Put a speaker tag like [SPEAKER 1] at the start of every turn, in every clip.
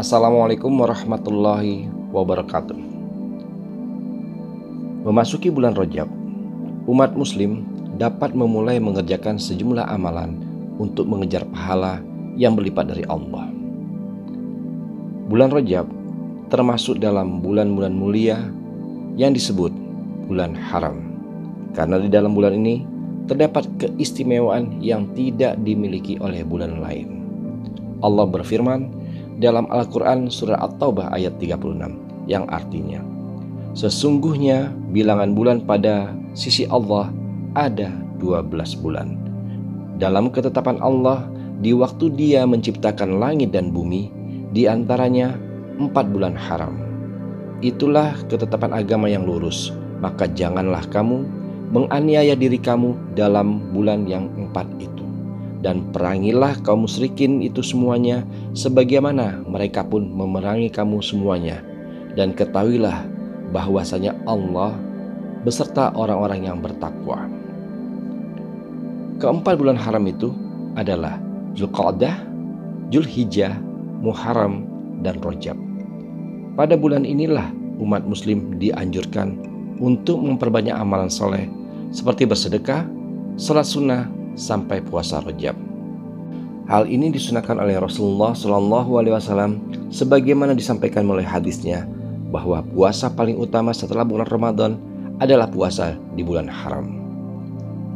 [SPEAKER 1] Assalamualaikum warahmatullahi wabarakatuh. Memasuki bulan Rajab, umat Muslim dapat memulai mengerjakan sejumlah amalan untuk mengejar pahala yang berlipat dari Allah. Bulan Rajab termasuk dalam bulan-bulan mulia yang disebut bulan haram, karena di dalam bulan ini terdapat keistimewaan yang tidak dimiliki oleh bulan lain. Allah berfirman dalam Al-Quran Surah At-Taubah ayat 36 yang artinya Sesungguhnya bilangan bulan pada sisi Allah ada 12 bulan. Dalam ketetapan Allah di waktu dia menciptakan langit dan bumi di antaranya empat bulan haram. Itulah ketetapan agama yang lurus. Maka janganlah kamu menganiaya diri kamu dalam bulan yang empat itu dan perangilah kaum musyrikin itu semuanya sebagaimana mereka pun memerangi kamu semuanya dan ketahuilah bahwasanya Allah beserta orang-orang yang bertakwa. Keempat bulan haram itu adalah Zulqa'dah, Zulhijjah, Muharram, dan Rojab. Pada bulan inilah umat muslim dianjurkan untuk memperbanyak amalan soleh seperti bersedekah, salat sunnah, sampai puasa Rajab. Hal ini disunahkan oleh Rasulullah Shallallahu Alaihi Wasallam sebagaimana disampaikan oleh hadisnya bahwa puasa paling utama setelah bulan Ramadan adalah puasa di bulan haram.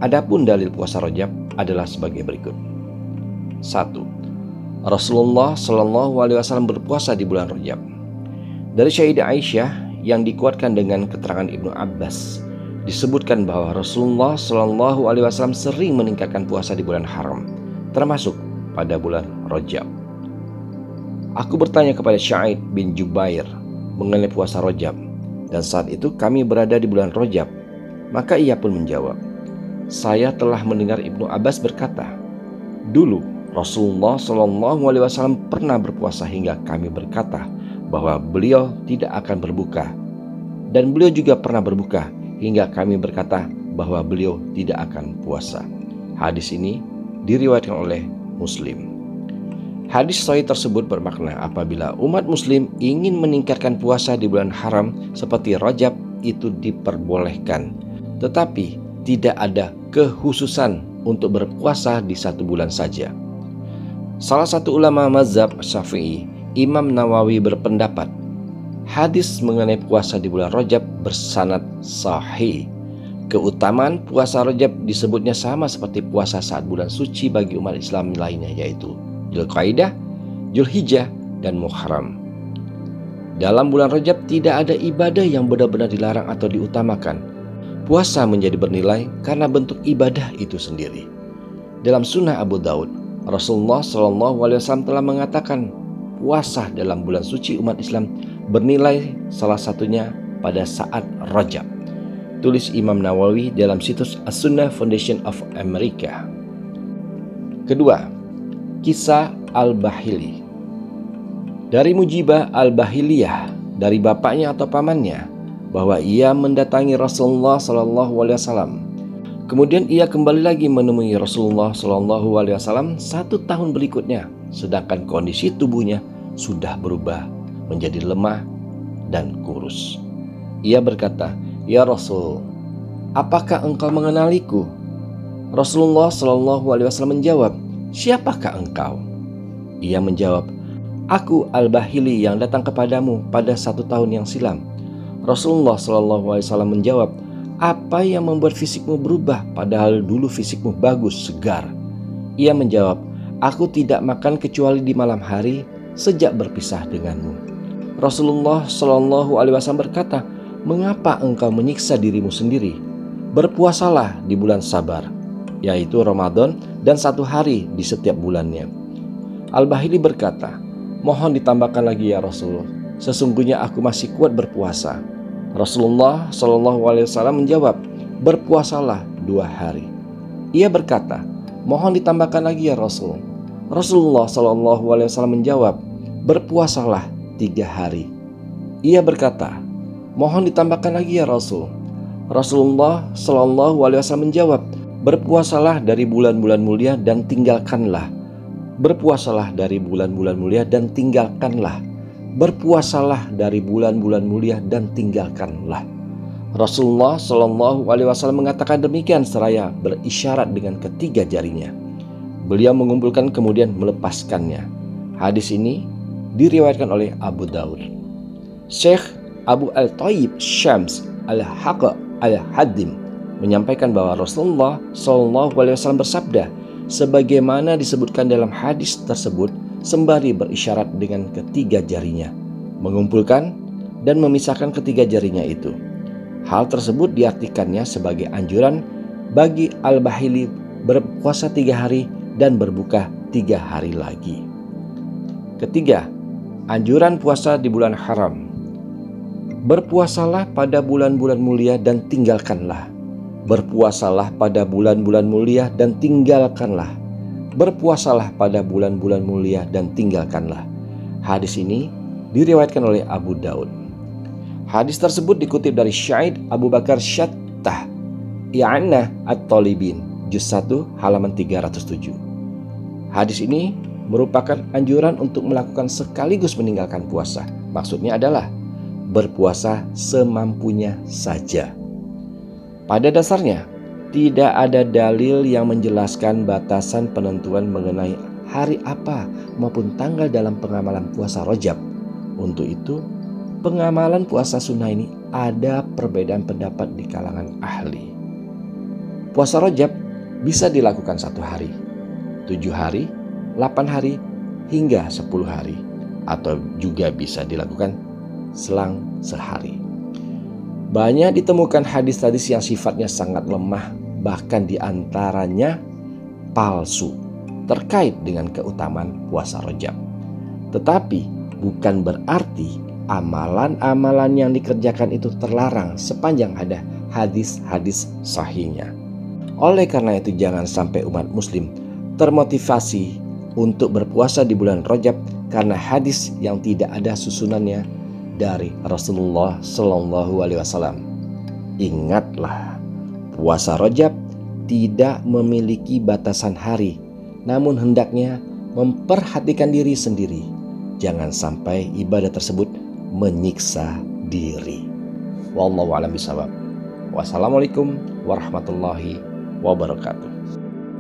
[SPEAKER 1] Adapun dalil puasa Rajab adalah sebagai berikut. 1. Rasulullah Shallallahu Alaihi Wasallam berpuasa di bulan Rajab. Dari Syaidah Aisyah yang dikuatkan dengan keterangan Ibnu Abbas disebutkan bahwa Rasulullah Shallallahu Alaihi Wasallam sering meningkatkan puasa di bulan haram, termasuk pada bulan Rojab. Aku bertanya kepada Syaid bin Jubair mengenai puasa Rojab, dan saat itu kami berada di bulan Rojab. Maka ia pun menjawab, saya telah mendengar Ibnu Abbas berkata, dulu Rasulullah Shallallahu Alaihi Wasallam pernah berpuasa hingga kami berkata bahwa beliau tidak akan berbuka, dan beliau juga pernah berbuka hingga kami berkata bahwa beliau tidak akan puasa. Hadis ini diriwayatkan oleh Muslim. Hadis sahih tersebut bermakna apabila umat muslim ingin meningkatkan puasa di bulan haram seperti Rajab itu diperbolehkan. Tetapi tidak ada kekhususan untuk berpuasa di satu bulan saja. Salah satu ulama mazhab Syafi'i, Imam Nawawi berpendapat hadis mengenai puasa di bulan Rajab bersanad sahih. Keutamaan puasa Rajab disebutnya sama seperti puasa saat bulan suci bagi umat Islam lainnya yaitu Zulqaidah, Zulhijjah, dan Muharram. Dalam bulan Rajab tidak ada ibadah yang benar-benar dilarang atau diutamakan. Puasa menjadi bernilai karena bentuk ibadah itu sendiri. Dalam sunnah Abu Daud, Rasulullah SAW telah mengatakan puasa dalam bulan suci umat Islam bernilai salah satunya pada saat Rajab. Tulis Imam Nawawi dalam situs As-Sunnah Foundation of America. Kedua, kisah Al-Bahili. Dari Mujibah Al-Bahiliyah dari bapaknya atau pamannya bahwa ia mendatangi Rasulullah Shallallahu alaihi wasallam. Kemudian ia kembali lagi menemui Rasulullah Shallallahu alaihi wasallam satu tahun berikutnya, sedangkan kondisi tubuhnya sudah berubah menjadi lemah dan kurus. Ia berkata, "Ya Rasul, apakah engkau mengenaliku?" Rasulullah Shallallahu alaihi wasallam menjawab, "Siapakah engkau?" Ia menjawab, "Aku Al-Bahili yang datang kepadamu pada satu tahun yang silam." Rasulullah Shallallahu alaihi wasallam menjawab, "Apa yang membuat fisikmu berubah padahal dulu fisikmu bagus, segar?" Ia menjawab, "Aku tidak makan kecuali di malam hari sejak berpisah denganmu." Rasulullah Shallallahu Alaihi Wasallam berkata, "Mengapa engkau menyiksa dirimu sendiri? Berpuasalah di bulan sabar, yaitu Ramadan dan satu hari di setiap bulannya." Al-Bahili berkata, "Mohon ditambahkan lagi ya Rasulullah. Sesungguhnya aku masih kuat berpuasa." Rasulullah Shallallahu Alaihi Wasallam menjawab, "Berpuasalah dua hari." Ia berkata, "Mohon ditambahkan lagi ya Rasul." Rasulullah Shallallahu Alaihi Wasallam menjawab, "Berpuasalah tiga hari. Ia berkata, mohon ditambahkan lagi ya Rasul. Rasulullah Shallallahu Alaihi Wasallam menjawab, berpuasalah dari bulan-bulan mulia dan tinggalkanlah. Berpuasalah dari bulan-bulan mulia dan tinggalkanlah. berpuasalah dari bulan-bulan mulia dan tinggalkanlah. Rasulullah Shallallahu Alaihi Wasallam mengatakan demikian seraya berisyarat dengan ketiga jarinya. Beliau mengumpulkan kemudian melepaskannya. Hadis ini diriwayatkan oleh Abu Daud. Syekh Abu Al-Tayyib Syams Al-Haqqa Al-Hadim menyampaikan bahwa Rasulullah Shallallahu Alaihi Wasallam bersabda, sebagaimana disebutkan dalam hadis tersebut, sembari berisyarat dengan ketiga jarinya, mengumpulkan dan memisahkan ketiga jarinya itu. Hal tersebut diartikannya sebagai anjuran bagi al-bahili berpuasa tiga hari dan berbuka tiga hari lagi. Ketiga, anjuran puasa di bulan haram. Berpuasalah pada bulan-bulan mulia dan tinggalkanlah. Berpuasalah pada bulan-bulan mulia dan tinggalkanlah berpuasalah pada bulan-bulan mulia dan tinggalkanlah. Hadis ini diriwayatkan oleh Abu Daud. Hadis tersebut dikutip dari Syaid Abu Bakar Syattah I'anah At-Talibin Juz 1 halaman 307. Hadis ini merupakan anjuran untuk melakukan sekaligus meninggalkan puasa. Maksudnya adalah berpuasa semampunya saja. Pada dasarnya, tidak ada dalil yang menjelaskan batasan penentuan mengenai hari apa maupun tanggal dalam pengamalan puasa rojab. Untuk itu, pengamalan puasa sunnah ini ada perbedaan pendapat di kalangan ahli. Puasa rojab bisa dilakukan satu hari, tujuh hari, delapan hari, hingga sepuluh hari. Atau juga bisa dilakukan selang sehari. Banyak ditemukan hadis-hadis yang sifatnya sangat lemah bahkan di antaranya palsu terkait dengan keutamaan puasa rojab. Tetapi bukan berarti amalan-amalan yang dikerjakan itu terlarang sepanjang ada hadis-hadis sahihnya. Oleh karena itu jangan sampai umat muslim termotivasi untuk berpuasa di bulan Rajab karena hadis yang tidak ada susunannya dari Rasulullah Shallallahu Alaihi Wasallam. Ingatlah Puasa Rojab tidak memiliki batasan hari, namun hendaknya memperhatikan diri sendiri. Jangan sampai ibadah tersebut menyiksa diri. Wallahu a'lam bishawab. Wassalamualaikum warahmatullahi wabarakatuh.